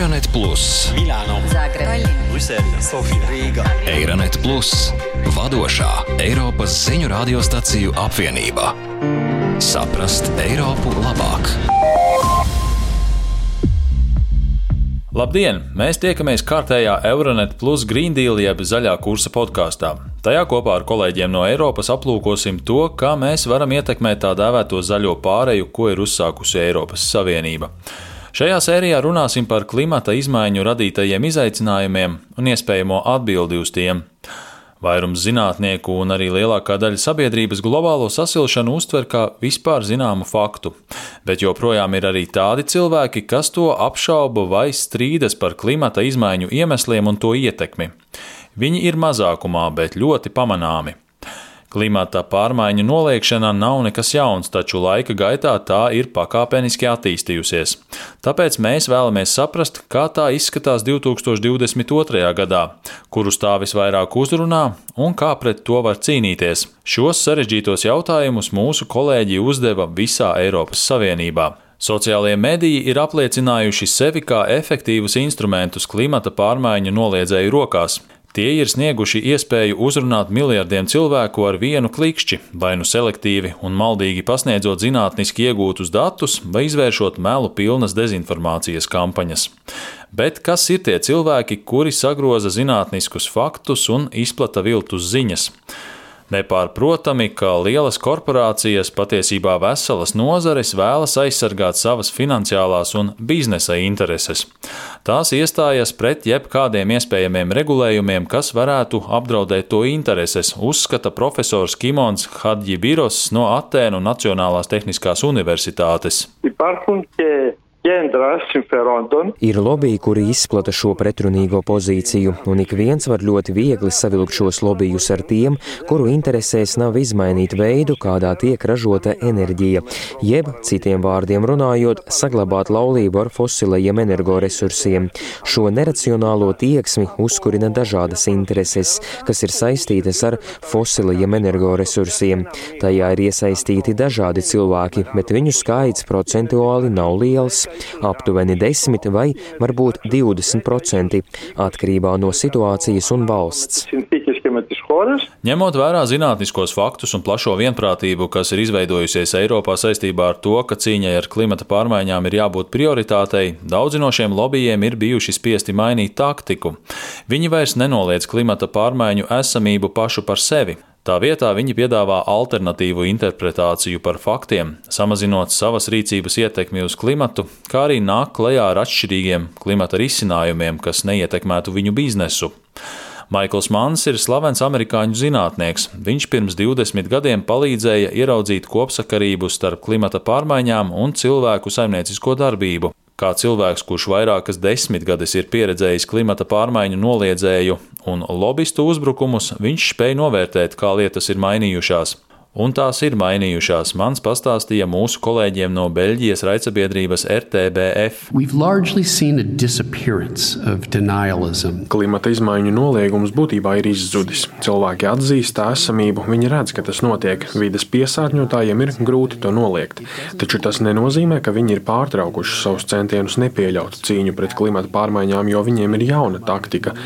Eironet Plus, Milāno, Zagreb, Brisele, Sofija, Rīga. Eironet Plus, vadošā Eiropas ziņu radiostaciju apvienība. Saprast Eiropu labāk! Labdien! Mēs tiekamies kārtējā Euronet Plus Green Deal jeb zaļā kursa podkāstā. Tajā kopā ar kolēģiem no Eiropas aplūkosim to, kā mēs varam ietekmēt tā dēvēto zaļo pāreju, ko ir uzsākusi Eiropas Savienība. Šajā sērijā runāsim par klimata izmaiņu radītajiem izaicinājumiem un iespējamo atbildi uz tiem. Vairums zinātnieku un arī lielākā daļa sabiedrības globālo sasilšanu uztver kā vispār zināmu faktu, bet joprojām ir arī tādi cilvēki, kas to apšauba vai strīdas par klimata izmaiņu iemesliem un to ietekmi. Viņi ir mazākumā, bet ļoti pamanāmi. Klimata pārmaiņu noliekšana nav nekas jauns, taču laika gaitā tā ir pakāpeniski attīstījusies. Tāpēc mēs vēlamies saprast, kā tā izskatās 2022. gadā, kurus tā visvairāk uzrunā un kā pret to var cīnīties. Šos sarežģītos jautājumus mūsu kolēģi uzdeva visā Eiropas Savienībā. Sociālie mediji ir apliecinājuši sevi kā efektīvus instrumentus klimata pārmaiņu noliedzēju rokās. Tie ir snieguši iespēju uzrunāt miljardiem cilvēku ar vienu klikšķi, vai nu selektīvi un maldīgi pasniedzot zinātniski iegūtus datus, vai izvēršot melu pilnas dezinformācijas kampaņas. Bet kas ir tie cilvēki, kuri sagroza zinātniskus faktus un izplata viltus ziņas? Nepārprotami, ka lielas korporācijas, patiesībā veselas nozares, vēlas aizsargāt savas finansiālās un biznesa intereses. Tās iestājas pret jebkādiem iespējamiem regulējumiem, kas varētu apdraudēt to intereses, uzskata profesors Kimons Hadjibiros no Atēnu Nacionālās Tehniskās Universitātes. Υπάρχουν και κέντρα συμφερόντων Ir lobby, kuri izplata šo pretrunīgo pozīciju, un ik viens var ļoti viegli savilkt šos lobbyjus ar tiem, kuru interesēs nav izmainīt veidu, kādā tiek ražota enerģija, jeb, citiem vārdiem runājot, saglabāt laulību ar fosilajiem energoresursiem. Šo neracionālo tieksmi uzkurina dažādas intereses, kas ir saistītas ar fosilajiem energoresursiem. Tajā ir iesaistīti dažādi cilvēki, bet viņu skaits procentuāli nav liels - aptuveni 10 vai varbūt 20% atkarībā no situācijas un valsts. Ņemot vērā zinātniskos faktus un plašo vienprātību, kas ir izveidojusies Eiropā saistībā ar to, ka cīņai ar klimata pārmaiņām ir jābūt prioritātei, daudzi no šiem lobbyiem ir bijuši spiesti mainīt taktiku. Viņi vairs nenoliedz klimata pārmaiņu esamību pašu par sevi, Tā vietā viņi piedāvā alternatīvu interpretāciju par faktiem, samazinot savas rīcības ietekmi uz klimatu, kā arī nāk klajā ar atšķirīgiem klimata risinājumiem, kas neietekmētu viņu biznesu. Maikls Mans ir slavens amerikāņu zinātnieks. Viņš pirms 20 gadiem palīdzēja ieraudzīt kopsakarību starp klimata pārmaiņām un cilvēku saimniecisko darbību. Kā cilvēks, kurš vairākas desmitgades ir pieredzējis klimata pārmaiņu noliedzēju un lobbyistu uzbrukumus, viņš spēja novērtēt, kā lietas ir mainījušās. Un tās ir mainījušās. Mans pastāstīja mūsu kolēģiem no Beļģijas raidsabiedrības RTBF. We've largely seen a disappearance of denialism. Klimata izmaiņu noliegums būtībā ir izzudis. Cilvēki atzīst tā esamību, viņi redz, ka tas notiek. Vides piesārņotājiem ir grūti to noliegt. Taču tas nenozīmē, ka viņi ir pārtraukuši savus centienus nepieļaut cīņu pret klimata pārmaiņām, jo viņiem ir jauna taktika.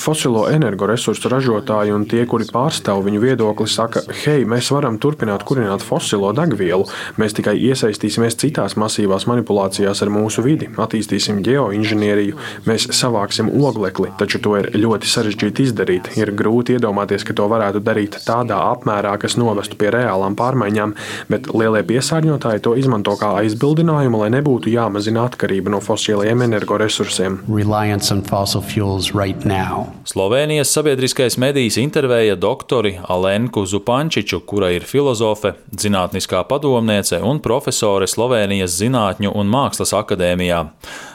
Fosilo energoresursu ražotāji un tie, kuri pārstāv viņu viedokli, saka, hei, mēs varam turpināt kurināt fosilo degvielu. Mēs tikai iesaistīsimies citās masīvās manipulācijās ar mūsu vidi, attīstīsim geoinženieriju, mēs savāksim oglekli, taču to ir ļoti sarežģīti izdarīt. Ir grūti iedomāties, ka to varētu darīt tādā apmērā, kas novestu pie reālām pārmaiņām, bet lielie piesārņotāji to izmanto kā aizbildinājumu, lai nebūtu jāmazina atkarība no fosiliem energoresursiem. Reliance on fossil fuels right now. Slovenijas sabiedriskais medijs intervēja doktori Alenku Zupančiču, kura ir filozofe, zinātniskā padomniece un profesore Slovenijas Zinātņu un Mākslas akadēmijā.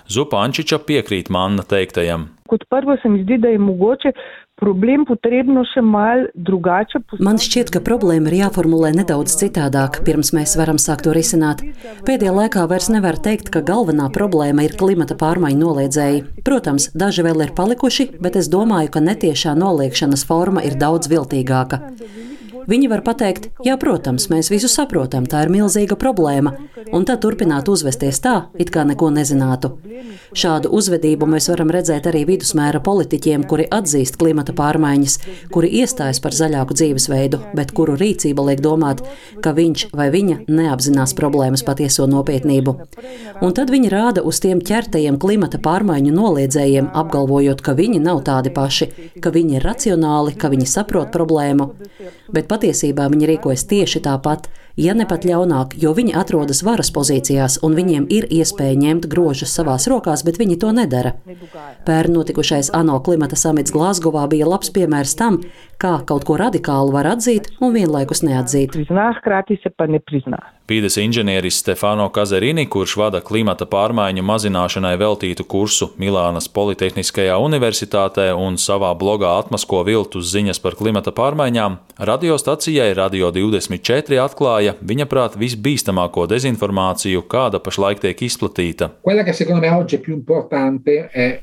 Zupančiča piekrīt manna teiktajam. Man šķiet, ka problēma ir jāformulē nedaudz citādāk, pirms mēs varam sākt to risināt. Pēdējā laikā vairs nevar teikt, ka galvenā problēma ir klimata pārmaiņu noliedzēji. Protams, daži vēl ir palikuši, bet es domāju, ka netiešā noliekšanas forma ir daudz viltīgāka. Viņi var pateikt, jā, protams, mēs visu saprotam, tā ir milzīga problēma, un tad turpināt uzvesties tā, it kā neko nezinātu. Šādu uzvedību mēs varam redzēt arī vidusmēra politiķiem, kuri atzīst klimata pārmaiņas, kuri iestājas par zaļāku dzīvesveidu, bet kuru rīcība liek domāt, ka viņš vai viņa neapzinās problēmas patieso nopietnību. Un tad viņi rāda uz tiem ķertajiem klimata pārmaiņu noliedzējiem, apgalvojot, ka viņi nav tādi paši, ka viņi ir racionāli, ka viņi saprot problēmu. Bet patiesībā viņi rīkojas tieši tāpat, ja ne pat ļaunāk, jo viņi atrodas varas pozīcijās un viņiem ir iespēja ņemt grožus savās rokās, bet viņi to nedara. Pērn notikušais ANO klimata samits Glāzgovā bija labs piemērs tam, kā kaut ko radikālu var atzīt un vienlaikus neatzīt. Pīdes inženieris Stefano Kazerini, kurš vada klimata pārmaiņu mazināšanai veltītu kursu Milānas Politehniskajā universitātē un savā blogā atmasko viltus ziņas par klimata pārmaiņām, radiostacijai Radio 24 atklāja, viņa prāt, visbīstamāko dezinformāciju, kāda pašlaik tiek izplatīta.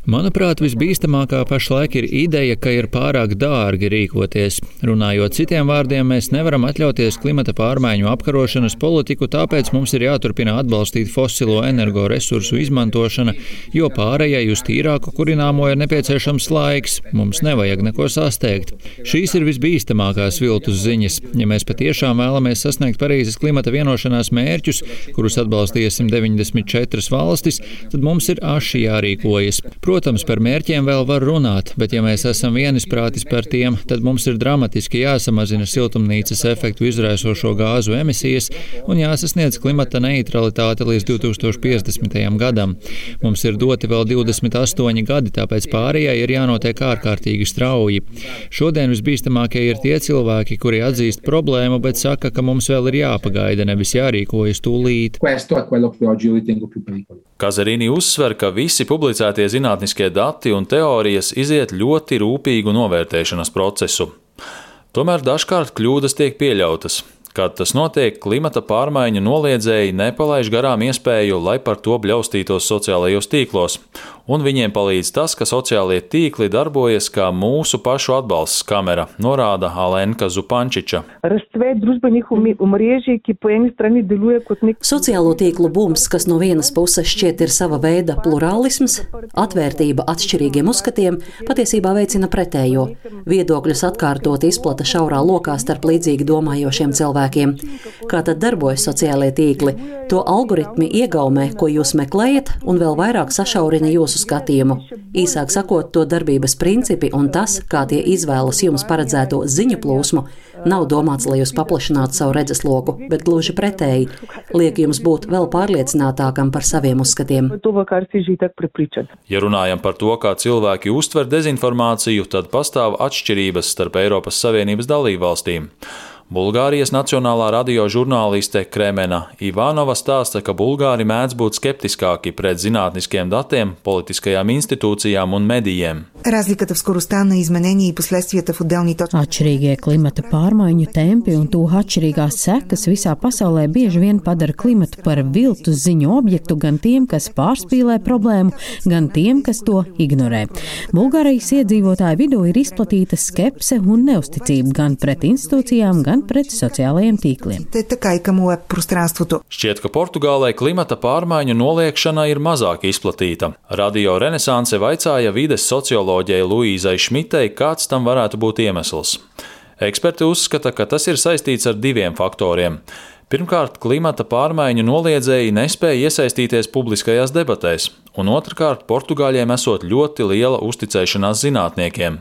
Manuprāt, visbīstamākā pašlaik ir ideja, ka ir pārāk dārgi rīkoties. Runājot citiem vārdiem, mēs nevaram atļauties klimata pārmaiņu apkarošanas politiku, tāpēc mums ir jāturpina atbalstīt fosilo energoresursu izmantošana, jo pārējai uz tīrāku kurināmo ir nepieciešams laiks. Mums nevajag neko sasteigt. Šīs ir visbīstamākās viltus ziņas. Ja mēs patiešām vēlamies sasniegt Parīzes klimata vienošanās mērķus, kurus atbalstīsim 94 valstis, tad mums ir aši jārīkojas. Protams, par mērķiem vēl var runāt, bet ja mēs esam vienisprātis par tiem, tad mums ir dramatiski jāsamazina siltumnīcas efektu izraisošo gāzu emisijas un jāsasniedz klimata neutralitāte līdz 2050. gadam. Mums ir doti vēl 28 gadi, tāpēc pārējai ir jānotiek ārkārtīgi strauji. Šodien visbīstamākie ir tie cilvēki, kuri atzīst problēmu, bet saka, ka mums vēl ir jāpagaida, nevis jārīkojas tūlīt. Kazarīni uzsver, ka visi publicētie zinātniskie dati un teorijas iziet ļoti rūpīgu novērtēšanas procesu. Tomēr dažkārt kļūdas tiek pieļautas. Kad tas notiek, klimata pārmaiņu noliedzēji nepalaiž garām iespēju, lai par to bļaustītos sociālajos tīklos, un viņiem palīdz tas, ka sociālie tīkli darbojas kā mūsu pašu atbalsts kamera, norāda Alenka Zupančiča. Sociālo tīklu bums, kas no vienas puses šķiet ir sava veida plurālisms, atvērtība atšķirīgiem uzskatiem, patiesībā veicina pretējo. Viedokļus atkārtot izplata šaurā lokā starp līdzīgi domājošiem cilvēkiem cilvēkiem. Kā tad darbojas sociālie tīkli? To algoritmi iegaumē, ko jūs meklējat, un vēl vairāk sašaurina jūsu skatījumu. Īsāk sakot, to darbības principi un tas, kā tie izvēlas jums paredzēto ziņu plūsmu, nav domāts, lai jūs paplašinātu savu redzesloku, bet gluži pretēji - liek jums būt vēl pārliecinātākam par saviem uzskatiem. Ja runājam par to, kā cilvēki uztver dezinformāciju, tad pastāv atšķirības starp Eiropas Savienības dalībvalstīm. Bulgārijas Nacionālā radio žurnāliste Kremena Ivanova stāsta, ka bulgāri mēdz būt skeptiskāki pret zinātniskiem datiem, politiskajām institūcijām un medijiem. Atšķirīgie klimata pārmaiņu tempi un to atšķirīgās sekas visā pasaulē bieži vien padara klimatu par viltus ziņu objektu gan tiem, kas pārspīlē problēmu, gan tiem, kas to ignorē. Bulgārijas iedzīvotāju vidū ir izplatīta skepse un neusticība gan pret institūcijām, gan gan pret sociālajiem tīkliem. Šķiet, ka Portugālē klimata pārmaiņu noliekšana ir mazāk izplatīta. Radio Renesanse vaicāja vides socioloģijai Luīzai Šmitei, kāds tam varētu būt iemesls. Eksperti uzskata, ka tas ir saistīts ar diviem faktoriem. Pirmkārt, klimata pārmaiņu noliedzēji nespēja iesaistīties publiskajās debatēs, un otrkārt, Portugāļiem esot ļoti liela uzticēšanās zinātniekiem.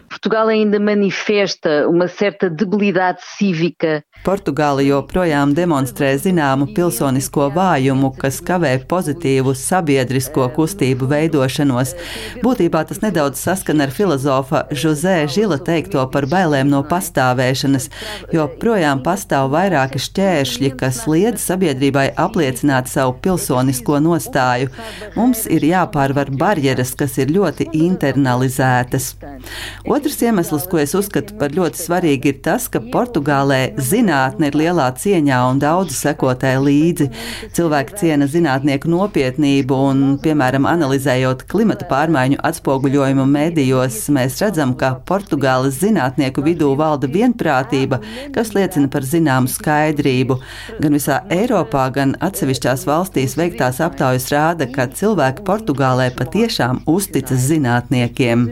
Portugāla joprojām demonstrē zināmu pilsonisko vājumu, kas kavē pozitīvu sabiedrisko kustību veidošanos. Būtībā tas nedaudz saskana ar filozofa Žozē Žila teikto par bailēm no pastāvēšanas, jo projām pastāv vairāki šķēršļi, kas liedz sabiedrībai apliecināt savu pilsonisko nostāju. Mums ir jāpārvar barjeras, kas ir ļoti internalizētas. Otrs iemesls, ko es uzskatu par ļoti svarīgu, ir tas, ka Portugālē zinātnē zinātne ir lielā cieņā un daudzi sekotē līdzi. Cilvēki ciena zinātnieku nopietnību un, piemēram, analizējot klimata pārmaiņu atspoguļojumu medijos, mēs redzam, ka Portugāles zinātnieku vidū valda vienprātība, kas liecina par zināmu skaidrību. Gan visā Eiropā, gan atsevišķās valstīs veiktās aptaujas rāda, ka cilvēki Portugālē patiešām uzticas zinātniekiem.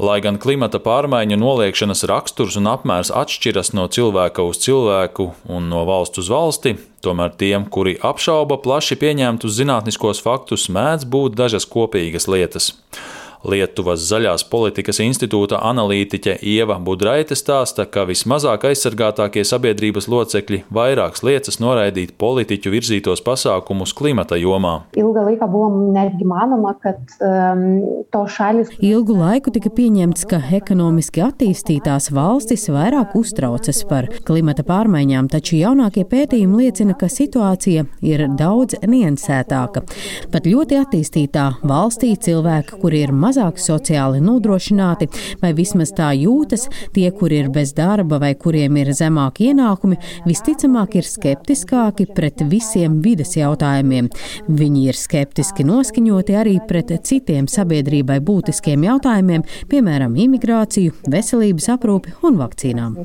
Lai gan klimata pārmaiņu noliekšanas raksturs un apmērs atšķiras no cilvēka uz cilvēku un no valsts uz valsti, tomēr tiem, kuri apšauba plaši pieņemtus zinātniskos faktus, mēdz būt dažas kopīgas lietas. Lietuvas zaļās politikas institūta analītiķe Ieva Budraite stāsta, ka vismazāk aizsargātākie sabiedrības locekļi vairākas lietas noraidīt politiķu virzītos pasākumus klimata jomā. Šalis. Ilgu laiku tika pieņemts, ka ekonomiski attīstītās valstis vairāk uztraucas par klimata pārmaiņām, taču jaunākie pētījumi liecina, ka situācija ir daudz niansētāka. Pat ļoti attīstītā valstī cilvēki, kuri ir mazāk mazāk sociāli nodrošināti, vai vismaz tā jūtas, tie, kuri ir bez darba vai kuriem ir zemāki ienākumi, visticamāk ir skeptiskāki pret visiem vides jautājumiem. Viņi ir skeptiski noskaņoti arī pret citiem sabiedrībai būtiskiem jautājumiem, piemēram, imigrāciju, veselības aprūpi un vakcīnām.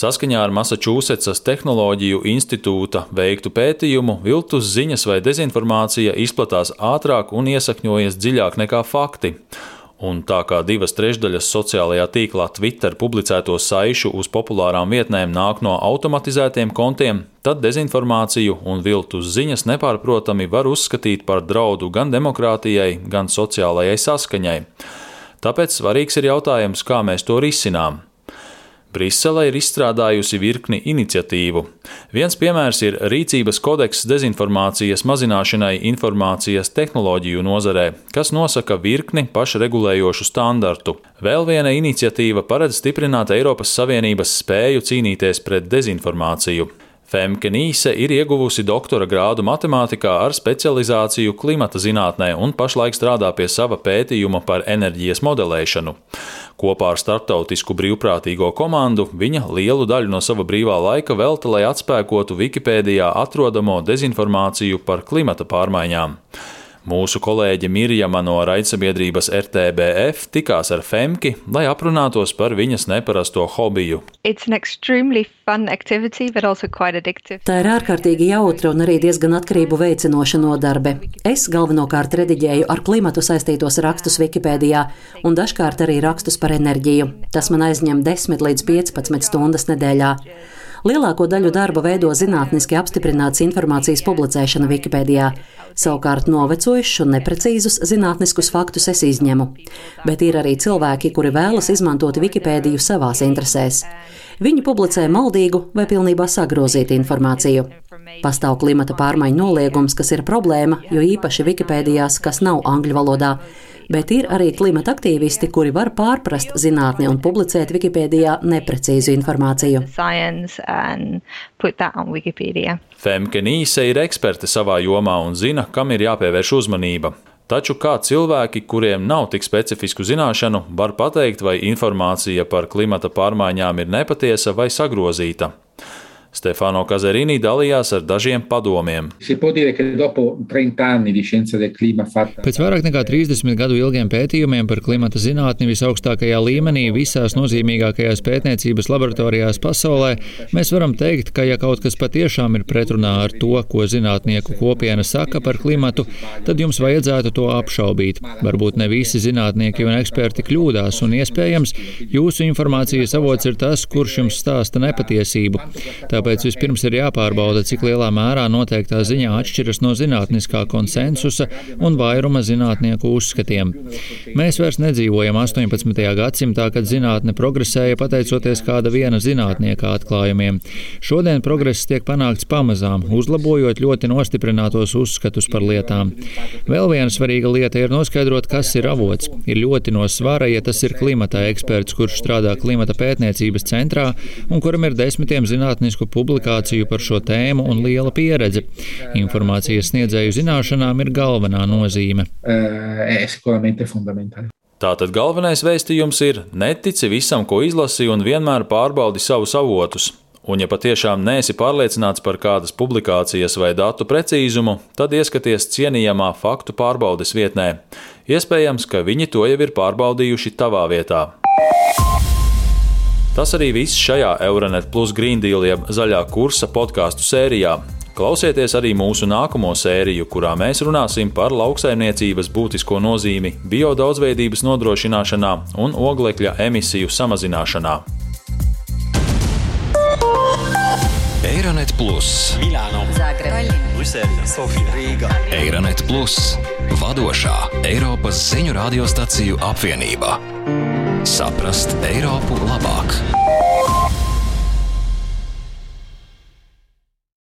Saskaņā ar Massachusettsas Tehnoloģiju institūta veiktu pētījumu, viltus ziņas vai dezinformācija izplatās ātrāk un iesakņojas iesakņojies dziļāk nekā fakti. Un tā kā divas trešdaļas sociālajā tīklā Twitter publicēto saišu uz populārām vietnēm nāk no automatizētiem kontiem, tad dezinformāciju un viltus ziņas nepārprotami var uzskatīt par draudu gan demokrātijai, gan sociālajai saskaņai. Tāpēc svarīgs ir jautājums, kā mēs to risinām. Brisele ir izstrādājusi virkni iniciatīvu. Viens piemērs ir rīcības kodeks dezinformācijas mazināšanai informācijas tehnoloģiju nozarē, kas nosaka virkni pašregulējošu standartu. Vēl viena iniciatīva paredz stiprināt Eiropas Savienības spēju cīnīties pret dezinformāciju. Femke Nīse ir ieguvusi doktora grādu matemātikā ar specializāciju klimata zinātnē un pašlaik strādā pie sava pētījuma par enerģijas modelēšanu. Kopā ar starptautisku brīvprātīgo komandu viņa lielu daļu no sava brīvā laika velta, lai atspēkotu Wikipēdijā atrodamo dezinformāciju par klimata pārmaiņām. Mūsu kolēģe Mirjama no raidsabiedrības RTBF tikās ar Femki, lai aprunātos par viņas neparasto hobiju. Activity, Tā ir ārkārtīgi jautra un arī diezgan atkarību veicinoša nodarbe. Es galvenokārt rediģēju ar klimatu saistītos rakstus Wikipēdijā un dažkārt arī rakstus par enerģiju. Tas man aizņem 10 līdz 15 stundas nedēļā. Lielāko daļu darba veido zinātniski apstiprināts informācijas publicēšana Wikipēdijā. Savukārt novecojušus un neprecīzus zinātniskus faktus es izņemu. Bet ir arī cilvēki, kuri vēlas izmantot Wikipēdiju savās interesēs. Viņi publicē maldīgu vai pilnībā sagrozītu informāciju. Pastāv klimata pārmaiņu noliegums, kas ir problēma, jo īpaši Wikipēdijās, kas nav angļu valodā bet ir arī klimata aktīvisti, kuri var pārprast zinātni un publicēt Wikipēdijā neprecīzu informāciju. Femke Nīse ir eksperte savā jomā un zina, kam ir jāpievērš uzmanība. Taču kā cilvēki, kuriem nav tik specifisku zināšanu, var pateikt, vai informācija par klimata pārmaiņām ir nepatiesa vai sagrozīta? Stefano Kazerini dalījās ar dažiem padomiem. Pēc vairāk nekā 30 gadu ilgiem pētījumiem par klimata zinātni visaugstākajā līmenī visās nozīmīgākajās pētniecības laboratorijās pasaulē, mēs varam teikt, ka ja kaut kas patiešām ir pretrunā ar to, ko zinātnieku kopiena saka par klimatu, tad jums vajadzētu to apšaubīt. Varbūt ne visi zinātnieki un eksperti kļūdās, un iespējams, jūsu informācijas avots ir tas, kurš jums stāsta nepatiesību. Tā Tāpēc vispirms ir jāpārbauda, cik lielā mērā noteiktā ziņā atšķiras no zinātniskā konsensusa un vairuma zinātnieku uzskatiem. Mēs vairs nedzīvojam 18. gadsimtā, kad zinātne progresēja pateicoties kāda viena zinātnieka atklājumiem. Šodien progress tiek panākts pamazām, uzlabojot ļoti nostiprinātos uzskatus par lietām. Vēl viena svarīga lieta ir noskaidrot, kas ir avots. Ir ļoti no svara, ja tas ir klimata eksperts, kurš strādā klimata pētniecības centrā un kuram ir desmitiem zinātnisku publikāciju par šo tēmu un liela pieredze. Informācijas sniedzēju zināšanām ir galvenā nozīme. Uh, Tātad galvenais vēstījums ir: netici visam, ko izlasi, un vienmēr pārbaudi savus avotus. Un, ja patiešām neesi pārliecināts par kādas publikācijas vai datu precīzumu, tad ieskaties cienījamā faktu pārbaudes vietnē. Iespējams, ka viņi to jau ir pārbaudījuši tavā vietā. Tas arī viss šajā Euronet Plus Green Deal jeb zaļā kursa podkāstu sērijā. Klausieties arī mūsu nākamo sēriju, kurā mēs runāsim par lauksaimniecības būtisko nozīmi biodaudzveidības nodrošināšanā un oglekļa emisiju samazināšanā. Eironet Plus, Milāno, Zagreb, Brisele, Sofija, Rīga. Eironet Plus, vadošā Eiropas ziņu radiostaciju apvienība. Saprast Eiropu labāk!